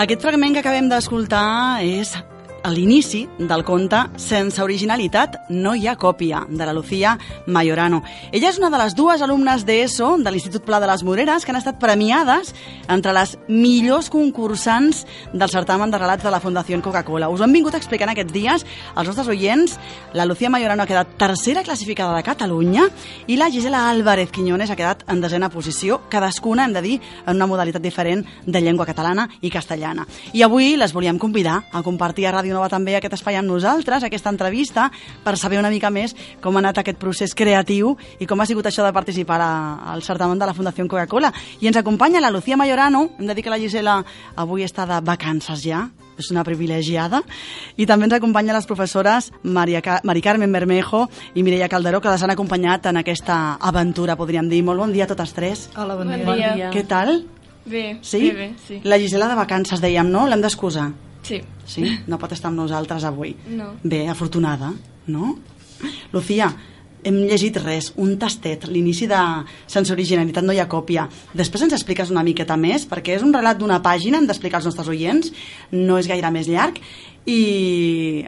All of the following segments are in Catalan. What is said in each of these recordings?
Aquest fragment que acabem d'escoltar és a l'inici del conte Sense originalitat no hi ha còpia, de la Lucía Mayorano. Ella és una de les dues alumnes d'ESO de l'Institut Pla de les Moreres que han estat premiades entre les millors concursants del certamen de relats de la Fundació Coca-Cola. Us ho hem vingut explicant aquests dies als nostres oients. La Lucía Mayorano ha quedat tercera classificada de Catalunya i la Gisela Álvarez Quiñones ha quedat en desena posició, cadascuna, hem de dir, en una modalitat diferent de llengua catalana i castellana. I avui les volíem convidar a compartir a Ràdio Ràdio Nova també aquest espai amb nosaltres, aquesta entrevista, per saber una mica més com ha anat aquest procés creatiu i com ha sigut això de participar a, al certamen de la Fundació Coca-Cola. I ens acompanya la Lucía Mayorano, hem de dir que la Gisela avui està de vacances ja, és una privilegiada, i també ens acompanya les professores Maria, Ca Mari Carmen Bermejo i Mireia Calderó, que les han acompanyat en aquesta aventura, podríem dir. Molt bon dia a totes tres. Hola, bon, bon dia. dia. Què tal? Bé, sí? bé, bé, sí. La Gisela de vacances, dèiem, no? L'hem d'excusar. Sí. Sí? No pot estar amb nosaltres avui. No. Bé, afortunada, no? Lucía, hem llegit res, un tastet, l'inici de Sense originalitat no hi ha còpia. Després ens expliques una miqueta més, perquè és un relat d'una pàgina, hem d'explicar als nostres oients, no és gaire més llarg, i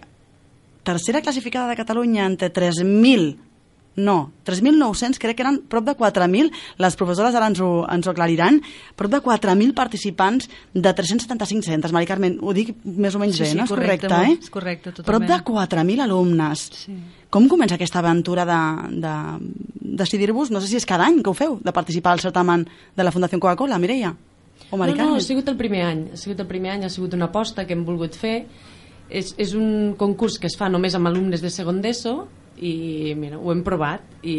tercera classificada de Catalunya entre 3.000 no, 3.900, crec que eren prop de 4.000, les professores ara ens ho, ens ho aclariran, prop de 4.000 participants de 375 centres. Mari Carmen, ho dic més o menys sí, bé, sí, no? És correcte, correcte, eh? És correcte, totalment. Prop de 4.000 alumnes. Sí. Com comença aquesta aventura de, de decidir-vos, no sé si és cada any que ho feu, de participar al certamen de la Fundació Coca-Cola, Mireia? O Mari no, no, ha sigut el primer any. Ha sigut el primer any, ha sigut una aposta que hem volgut fer. És, és un concurs que es fa només amb alumnes de segon d'ESO i mira, ho hem provat i,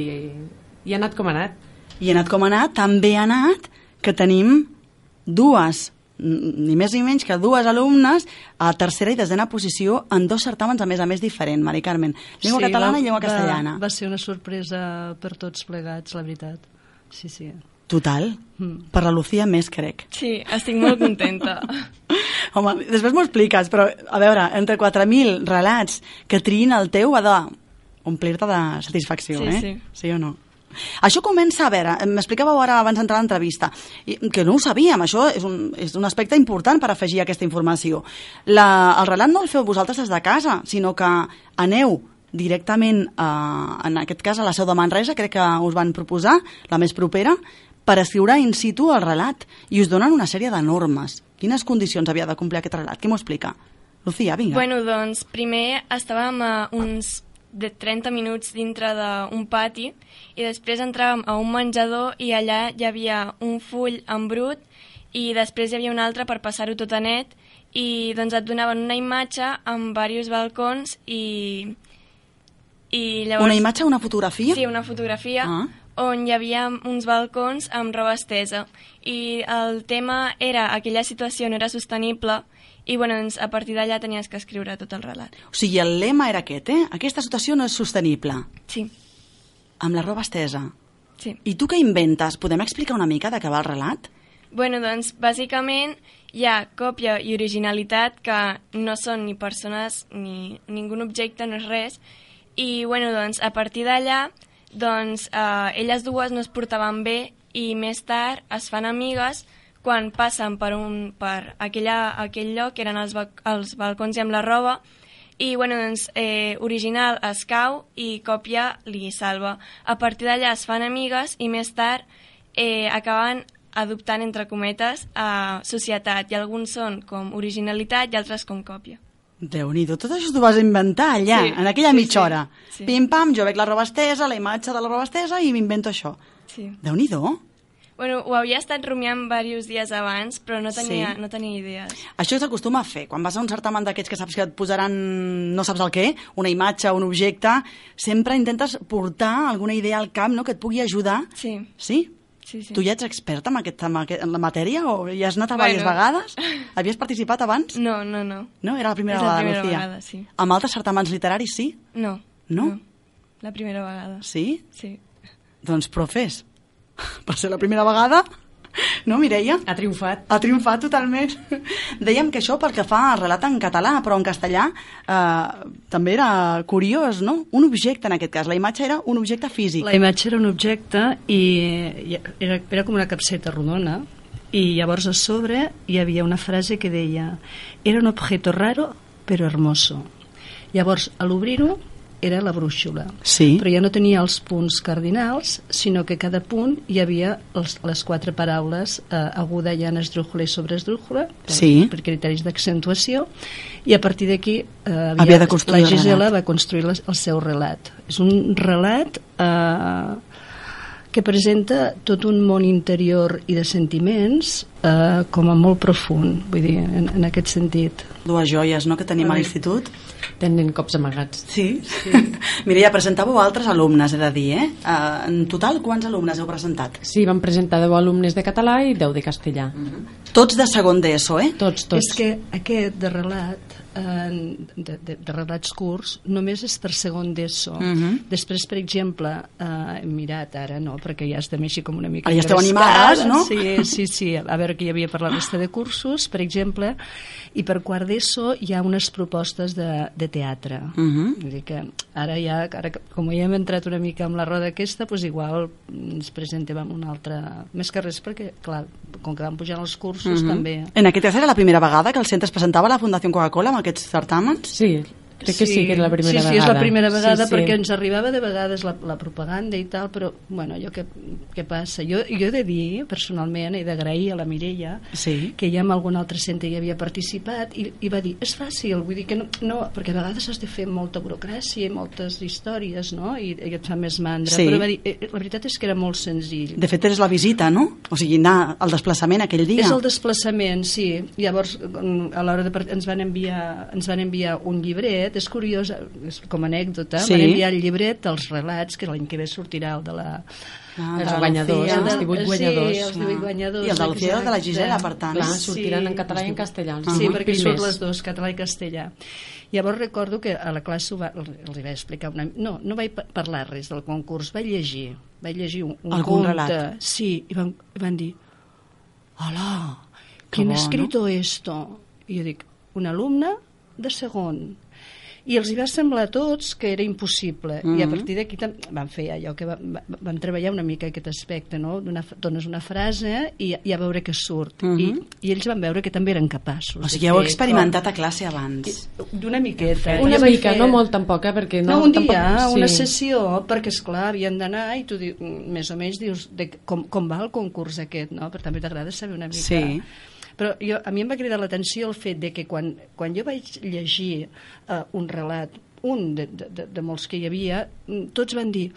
i ha anat com ha anat. I ha anat com ha anat, també ha anat que tenim dues ni més ni menys que dues alumnes a tercera i desena posició en dos certàmens a més a més diferent, Mari Carmen. Llengua Sí, catalana va- i llengua va- castellana. Va ser una sorpresa per tots plegats, la veritat. Sí, sí. Total. Mm. Per la Lucía més, crec. Sí, estic molt contenta. Home, després m'ho expliques, però a veure, entre 4.000 relats que triïn el teu ha d'omplir-te de satisfacció, Sí, eh? sí. Sí o no? Això comença, a veure, m'explicàveu ara abans d'entrar a l'entrevista, que no ho sabíem, això és un, és un aspecte important per afegir aquesta informació. La, el relat no el feu vosaltres des de casa, sinó que aneu directament, a, en aquest cas, a la seu de Manresa, crec que us van proposar, la més propera, per escriure in situ el relat, i us donen una sèrie de normes. Quines condicions havia de complir aquest relat? Qui m'ho explica? Lucía, vinga. bueno, doncs, primer estàvem a uns de 30 minuts dintre d'un pati i després entràvem a un menjador i allà hi havia un full en brut i després hi havia un altre per passar-ho tot a net i doncs et donaven una imatge amb diversos balcons i, i llavors... Una imatge, una fotografia? Sí, una fotografia Ah. on hi havia uns balcons amb roba estesa i el tema era aquella situació no era sostenible i bueno, doncs, a partir d'allà tenies que escriure tot el relat. O sigui, el lema era aquest, eh? Aquesta situació no és sostenible. Sí, Amb la roba estesa. sí. I tu què inventes? Podem explicar una mica de què va el relat? Bueno, doncs, bàsicament hi ha còpia i originalitat que no són ni persones ni ningú objecte, no és res. I, bueno, doncs, a partir d'allà, doncs, eh, elles dues no es portaven bé i més tard es fan amigues quan passen per, un, per aquella, aquell lloc, que eren els, ba els balcons i amb la roba, i bueno, doncs, eh, original es cau i còpia li salva. A partir d'allà es fan amigues i més tard eh, acaben adoptant, entre cometes, a societat. I alguns són com originalitat i altres com còpia. Déu-n'hi-do, tot això t'ho vas inventar allà, Sí, en aquella sí, mitja sí, hora. sí. Pim-pam, jo veig la roba estesa, la imatge de la roba estesa i m'invento això. Sí. Déu-n'hi-do. Bueno, ho havia estat rumiant diversos dies abans, però no tenia, Sí. no tenia idees. Això s'acostuma a fer. Quan vas a un certamen d'aquests que saps que et posaran, no saps el què, una imatge, un objecte, sempre intentes portar alguna idea al cap no? que et pugui ajudar. Sí, Sí? sí, sí. Tu ja ets experta en, aquest, en, aquest, en la matèria o ja has anat a Bueno. diverses vegades? Havies participat abans? No, no, no. No? Era la primera És la vegada, primera Lucía. vegada, sí. Amb altres certaments literaris sí? No. No? La primera vegada. Sí? Sí. Doncs profes. Per ser la primera vegada, no, Mireia? Ha triomfat. Ha triomfat totalment. Dèiem que això pel que fa al relat en català, però en castellà eh, també era curiós, no? Un objecte, en aquest cas. La imatge era un objecte físic. La imatge era un objecte i i era, era com una capseta rodona I llavors a sobre hi havia una frase que deia era un objeto raro però hermoso. Llavors, a l'obrir-ho, era la brúixola. Sí. Però ja no tenia els punts cardinals, sinó que cada punt hi havia els, les quatre paraules eh, aguda, llana, esdrújula i sobreesdrújula, per, Sí. per criteris d'accentuació, i a partir d'aquí eh, Havia de construir la el Gisela va construir les, el seu relat. És un relat eh, que presenta tot un món interior i de sentiments eh, com a molt profund, vull dir, en, en aquest sentit. Dues joies, no?, que tenim a l'institut. Tenen cops amagats. Sí? sí. Mireia, presentàveu altres alumnes, he de dir, eh? Uh, en total, quants alumnes heu presentat? Sí, vam presentar 10 alumnes de català i 10 de castellà. Tots de segon d'ESO, eh? Tots, tots. És que aquest de relat, de, de, de relats curts, només és per segon d'ESO. Mhm. Després, per exemple, eh, hem mirat ara, no, perquè ja estem així com una mica... Ara ja esteu animades, no? Sí, sí, sí, a veure que hi havia per la resta de cursos, per exemple, i per quart d'ESO hi ha unes propostes de, de teatre. Mhm. Vull dir que ara ja, ara, que- com ja hem entrat una mica amb la roda aquesta, doncs igual ens presentem amb una altra... Més que res perquè, clar, com que van pujant els cursos Mhm. també... En aquest cas era la primera vegada que el centre es presentava a la Fundació Coca-Cola amb aquests certàmens? Sí, crec que sí que és la primera sí, sí, vegada. és la primera vegada Sí, sí. perquè ens arribava de vegades la, la propaganda i tal, però, bueno, allò que, què passa? Jo, jo he de dir, personalment, he d'agrair a la Mireia Sí. que ja en algun altre centre hi havia participat i, i va dir, és fàcil, vull dir que no, no perquè a vegades has de fer molta burocràcia i moltes històries, no? I, i et fa més mandra, Sí. però va dir, eh, la veritat és que era molt senzill. De fet, és la visita, no? O sigui, anar al desplaçament aquell dia. És el desplaçament, sí. Llavors, mm, a l'hora de part... ens van enviar ens van enviar un llibret, és curiós, és com a anècdota, Sí. van enviar el llibret dels relats, que l'any que ve sortirà el de la... Ah, Els de guanyadors, Lucía. els de- divuit sí, guanyadors. els divuit guanyadors. I el de Lucía i el de la. Gisela, per tant. Clar, Sí. sortiran en català i en castellà. els Sí, divuit perquè primers. surt les dos, català i castellà. Llavors recordo que a la classe va, els vaig explicar una... No, no vaig pa- parlar res del concurs, vaig llegir. Vaig llegir un, un Algun conte. relat. Sí, i van, i van dir hola, Que ¿quién bo, ha no? escrito esto? I jo dic, un alumne de segon. I els hi va semblar a tots que era impossible. I a Mhm. partir d'aquí van fer allò que va, va, van treballar una mica aquest aspecte, no? Donar, dones una frase i, i a veure què surt. Mhm. I, I ells van veure que també eren capaços. O sigui, heu experimentat a classe abans. com- D'una miqueta. Una mica, fer- no molt tampoc, eh? Perquè No, no, un tampoc, dia, una sí. sessió, perquè, és clar havien d'anar i tu dius, més o menys dius de, com, com va el concurs aquest, no? Però també t'agrada saber una mica... Sí. Però jo, a mi em va cridar l'atenció el fet de que quan, quan jo vaig llegir uh, un relat, un de, de, de, de molts que hi havia, mm, tots van dir,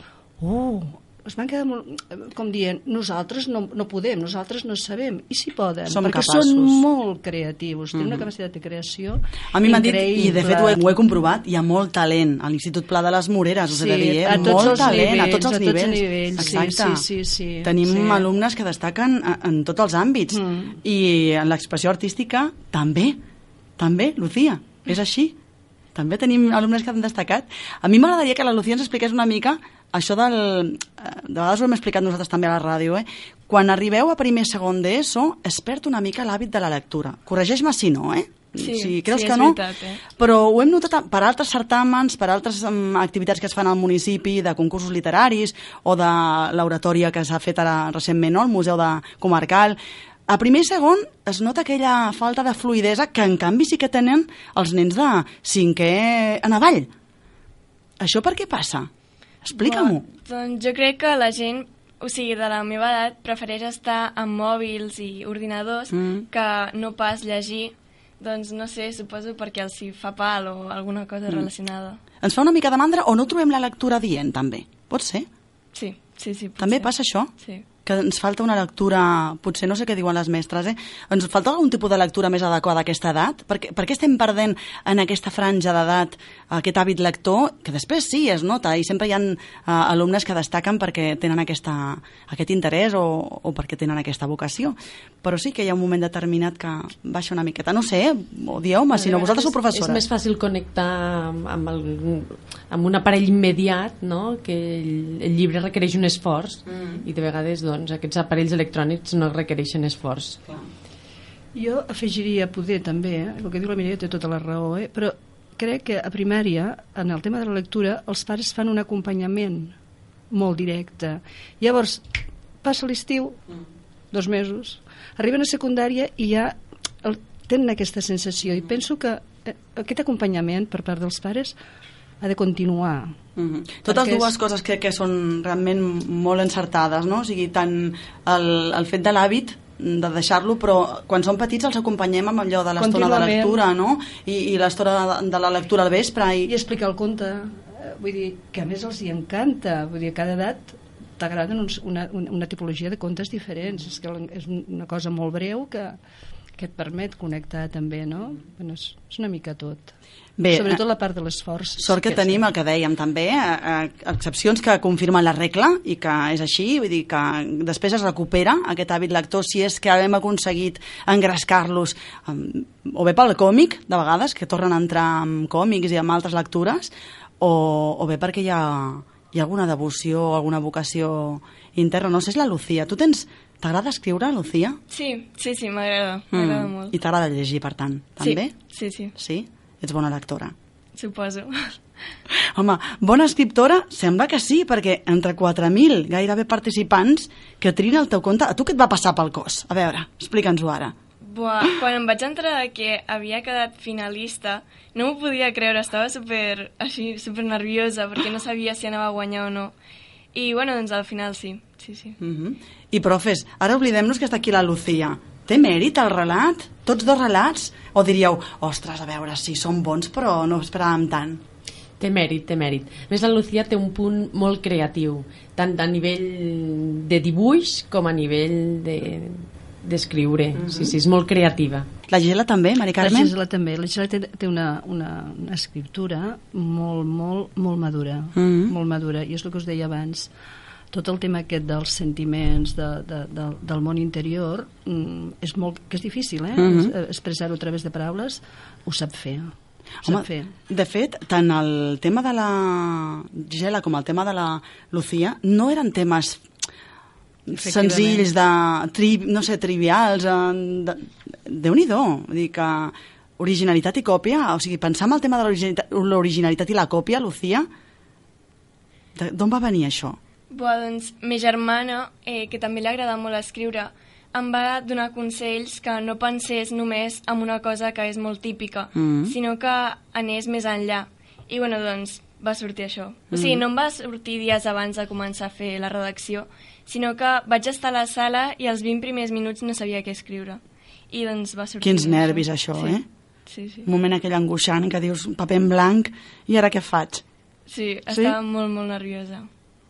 oh, es van quedar molt, eh, com dient, nosaltres no, no podem, nosaltres no sabem, i si poden, Som perquè capaços. són molt creatius, tenen una capacitat de creació A mi m'han dit, i de fet ho he, ho he comprovat, hi ha molt talent a l'Institut Pla de les Moreres, us he de Sí, dir, eh? a molt talent, a nivells, tots els a tots els nivells. nivells, sí, Exacte. sí, sí, sí, Tenim sí. alumnes que destaquen a- en tots els àmbits. Mm. I en l'expressió artística també, també, Lucía, és així. També tenim alumnes que han destacat. A mi m'agradaria que la Lucía ens expliqués una mica això del... eh, De vegades ho hem explicat nosaltres també a la ràdio, eh? Quan arribeu a primer segon d'ESO, es perd una mica l'hàbit de la lectura. Corregeix-me si no, eh? Sí, si creus sí, que no, veritat, eh? però ho hem notat per altres certàmens, per altres um, activitats que es fan al municipi, de concursos literaris o de l'oratòria que s'ha fet ara recentment, no? al Museu de Comarcal. A primer i segon es nota aquella falta de fluidesa que en canvi sí que tenen els nens de cinquè en avall. Això per què passa? Explica-m'ho. Bon, doncs jo crec que la gent, o sigui, de la meva edat, prefereix estar amb mòbils i ordinadors Mm. que no pas llegir. Doncs no sé, suposo perquè els hi fa pal o alguna cosa relacionada. Ens fa una mica de mandra o no trobem la lectura dient, també? Pot ser? Sí, sí, sí. pot També ser. passa això? Sí. Que ens falta una lectura, potser no sé què diuen les mestres, eh? ens falta algun tipus de lectura més adequada a aquesta edat? Per què, per què estem perdent en aquesta franja d'edat aquest hàbit lector, que després sí, es nota, i sempre hi ha uh, alumnes que destaquen perquè tenen aquesta, aquest interès o, o perquè tenen aquesta vocació, però sí que hi ha un moment determinat que baixa una miqueta. No sé, o dieu-me, si no, vosaltres sou professores. És més fàcil connectar amb, amb, el, amb un aparell immediat, no? que el, el llibre requereix un esforç mm. i de vegades doncs, aquests aparells electrònics no requereixen esforç. Clar. Jo afegiria poder també, eh? el que diu la Mireia té tota la raó, eh? però crec que a primària, en el tema de la lectura, els pares fan un acompanyament molt directe. Llavors, passa l'estiu, dos mesos. Arriben a secundària i ja el, tenen aquesta sensació i penso que eh, aquest acompanyament per part dels pares ha de continuar. Mm -hmm. Totes dues és- coses crec que són realment molt encertades, no? O sigui, tant el, el fet de l'hàbit de deixar-lo, però quan són petits els acompanyem amb allò de l'estona de lectura, no? I, i l'estona de, de la lectura al vespre. I I, explicar el conte, eh, vull dir, que a més els hi encanta, vull dir, a cada edat t'agraden una, una, una tipologia de contes diferents, és que és una cosa molt breu que, que et permet connectar també, no? Bueno, és, és una mica tot. Bé, Sobretot eh, la part de l'esforç. Sort que tenim el que dèiem també, eh, eh, excepcions que confirmen la regla i que és així, vull dir que després es recupera aquest hàbit lector si és que hem aconseguit engrescar-los um, o bé pel còmic, de vegades, que tornen a entrar amb còmics i amb altres lectures, o, o bé perquè hi ha, hi ha alguna devoció o alguna vocació interna. No sé, és la Lucía. Tu tens... T'agrada escriure, Lucía? Sí, sí, sí, m'agrada, m'agrada molt. I t'agrada llegir, per tant, també? Sí, sí, sí, Sí? Ets bona lectora. suposo. Home, bona escriptora? Sembla que sí, perquè entre 4.000 gairebé participants que trien el teu compte... A tu què et va passar pel cos? A veure, explica'ns-ho ara. Buah, quan em vaig entrar que havia quedat finalista, no m'ho podia creure, estava super, així, super nerviosa perquè no sabia si anava a guanyar o no. I bueno, doncs al final sí, sí, sí. Uh -huh. I profes, ara oblidem-nos que està aquí la Lucía. Té mèrit el relat? Tots dos relats? O diríeu, ostres, a veure, sí, són bons, però no esperàvem tant. Té mèrit, té mèrit. A més, la Lucía té un punt molt creatiu, tant a nivell de dibuix com a nivell de d'escriure. Mm -hmm. Sí, sí, és molt creativa. La Gisela també, Mari La Carmen? Gisela també. La Gisela té, té una, una, una escriptura molt, molt, molt madura. Mhm. Molt madura. I és el que us deia abans. Tot el tema aquest dels sentiments de, de, de, del món interior mm, és molt, que és difícil, eh? Mhm. Es- Expressar-ho a través de paraules ho sap fer. Ho Home, sap fer. de fet, tant el tema de la Gisela com el tema de la Lucía no eren temes senzills, de, tri, no sé, trivials, eh, de, Déu-n'hi-do, vull dir que originalitat i còpia, o sigui, pensar en el tema de l'originalitat- i la còpia, Lucía, d'on va venir això? Buah, doncs, ma germana, eh, que també li agrada molt escriure, em va donar consells que no pensés només en una cosa que és molt típica, Mhm. sinó que anés més enllà. I, bueno, doncs, va sortir això. O sigui, no em va sortir dies abans de començar a fer la redacció, sinó que vaig estar a la sala i els 20 primers minuts no sabia què escriure. I, doncs, va sortir Quins nervis, això, sí. eh? Sí, sí. Un moment aquell angoixant que dius paper en blanc i ara què faig? Sí, estava molt, molt nerviosa.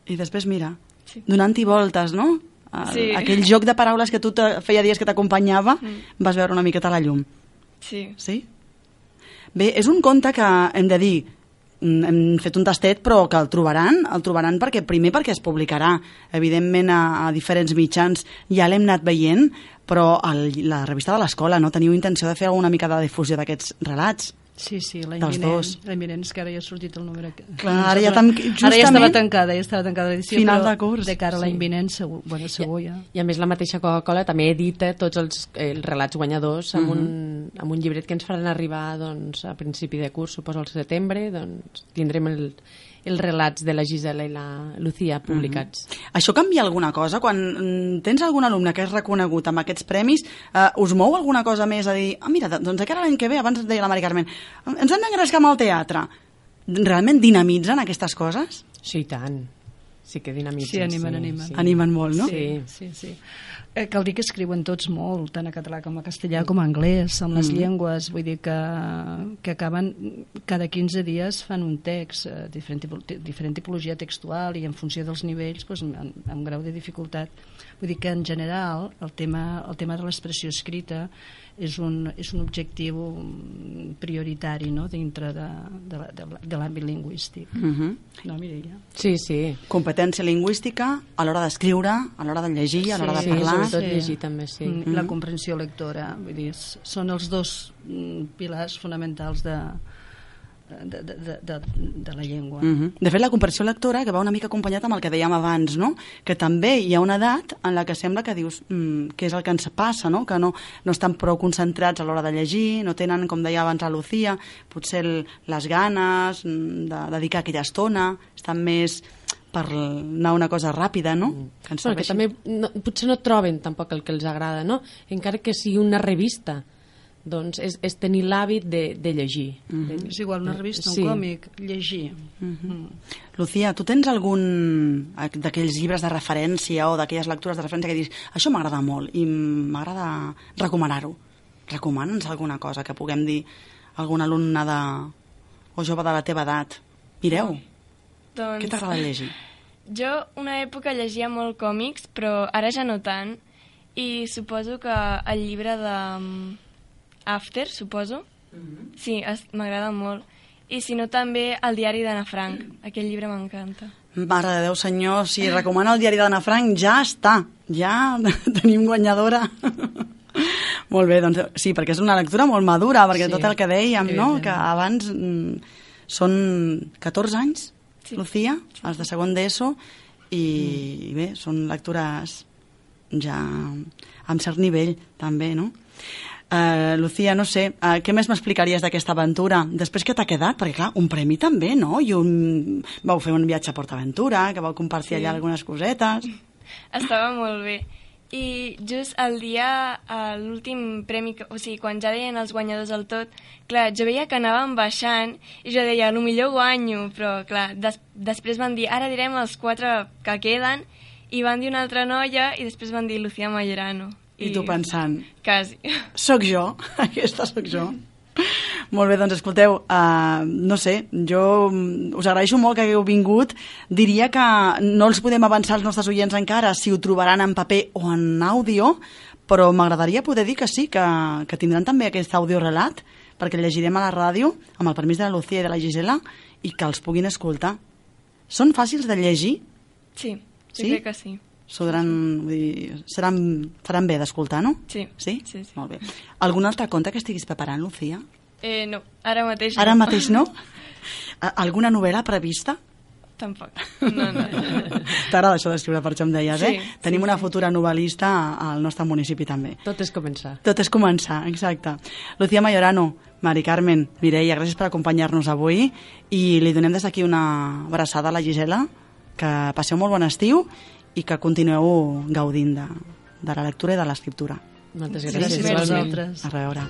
I després, mira, Sí. donant-hi voltes, no? El, Sí. Aquell joc de paraules que tu te, feia dies que t'acompanyava, Mm. vas veure una miqueta la llum. Sí. Sí? Bé, és un conte que hem de dir mm, hem fet un tastet però que el trobaran el trobaran perquè primer perquè es publicarà evidentment a, a diferents mitjans ja l'hem anat veient però el, la revista de l'escola no teniu intenció de fer alguna mica de difusió d'aquests relats Sí, sí, l'any Dels vinent. dos. L'any vinent és que ara ja ha sortit el número... Clar, ara ja tan- Ara ja justament- estava tancada, ja estava tancada l'edició, Final però de curs. de cara a l'any Sí. vinent segur, bueno, segur ja. I a més la mateixa Coca-Cola també edita tots els, eh, els relats guanyadors amb, un, amb un llibret que ens faran arribar doncs, a principi de curs, suposo al setembre, doncs tindrem el, els relats de la Gisela i la Lucía publicats. Això canvia alguna cosa? Quan mm, tens algun alumne que és reconegut amb aquests premis, eh, us mou alguna cosa més a dir, ah, mira, doncs encara l'any que ve, abans deia la Mari Carmen, ens hem d'engrescar amb el teatre. Realment dinamitzen aquestes coses? Sí, tant. Sí que dinamitzen. Sí, animen, animen. Animen molt, no? Sí. Sí, sí. Eh, cal dir que escriuen tots molt, tant a català com a castellà com a anglès, amb les Mm. llengües, vull dir que, que acaben, cada 15 dies fan un text, eh, diferent, diferent tipologia textual i en funció dels nivells, doncs, amb, amb grau de dificultat. Vull dir que en general el tema, el tema de l'expressió escrita és un, és un objectiu prioritari no? dintre de, de, de, la- de l'àmbit lingüístic. Uh -huh. No, Mireia? Sí, sí. Competència lingüística a l'hora d'escriure, a l'hora de llegir, a l'hora sí, de parlar. sobretot llegir també, sí. Mm, La comprensió lectora, vull dir, són els dos mm, pilars fonamentals de, de, de, de, de, la llengua. Uh -huh. De fet, la comprensió lectora, que va una mica acompanyat amb el que dèiem abans, no? que també hi ha una edat en la que sembla que dius mm, què és el que ens passa, no? que no, no estan prou concentrats a l'hora de llegir, no tenen, com deia abans la Lucía, potser el, les ganes mm, de dedicar aquella estona, estan més per anar una cosa ràpida, no? Que ens que també no, potser no troben tampoc el que els agrada, no? Encara que sigui una revista, doncs és, és tenir l'hàbit de, de llegir. De- És igual, una revista, un Sí. còmic, llegir. Lucía, tu tens algun d'aquells llibres de referència o d'aquelles lectures de referència que dius això m'agrada molt i m'agrada recomanar-ho? Recomana'ns alguna cosa que puguem dir a algun alumne de... o jove de la teva edat. Mireu, Doncs... què t'agrada llegir? Jo una època llegia molt còmics, però ara ja no tant. I suposo que el llibre de mm, After, suposo. Sí, es- m'agrada molt. I si no, també el diari d'Anna Frank. Aquell llibre m'encanta. Mare de Déu, senyor, si recomana el diari d'Anna Frank, ja està. Ja tenim guanyadora. molt bé, doncs sí, perquè és una lectura molt madura, perquè Sí, tot el que dèiem, no?, que abans mm, són 14 anys, Sí. Lucía, els de segon d'ESO, i bé, són lectures ja amb cert nivell, també, no? Uh, Lucía, no sé, uh, què més m'explicaries d'aquesta aventura? Després que t'ha quedat? Perquè, clar, un premi també, no? I un... Vau fer un viatge a PortAventura, que vau compartir Sí. allà algunes cosetes... Estava molt bé. I just el dia, a l'últim premi, que, o sigui, quan ja deien els guanyadors al tot, clar, jo veia que anaven baixant i jo deia, el millor guanyo, però clar, des, després van dir, ara direm els quatre que queden, i van dir una altra noia i després van dir Lucía Majorano. I tu pensant, Quasi. sóc jo, aquesta sóc jo. Molt bé, doncs escolteu, uh, no sé, jo mm, us agraeixo molt que hagueu vingut. Diria que no els podem avançar als nostres oients encara si ho trobaran en paper o en àudio, però m'agradaria poder dir que sí, que, que tindran també aquest audiorelat, perquè el llegirem a la ràdio, amb el permís de la Lucía i de la Gisela, i que els puguin escoltar. Són fàcils de llegir? Sí, Sí? crec que sí. Sodaran, vull dir, seran, faran bé d'escoltar, no? Sí. Sí? Sí, sí. Molt bé. Algun altre conte que estiguis preparant, Lucía? Eh, no, ara mateix Ara no. mateix no? Alguna novel·la prevista? Tampoc. No, no. T'agrada això d'escriure, per això em deies, Sí, eh? sí, Tenim una sí. futura novel·lista al nostre municipi també. Tot és començar. Tot és començar, exacte. Lucía Majorano, Mari Carmen, Mireia, gràcies per acompanyar-nos avui i li donem des d'aquí una abraçada a la Gisela, que passeu molt bon estiu i que continueu gaudint de, de la lectura i de l'escriptura. Moltes Sí, gràcies. sí, igualment. vosaltres. A reveure.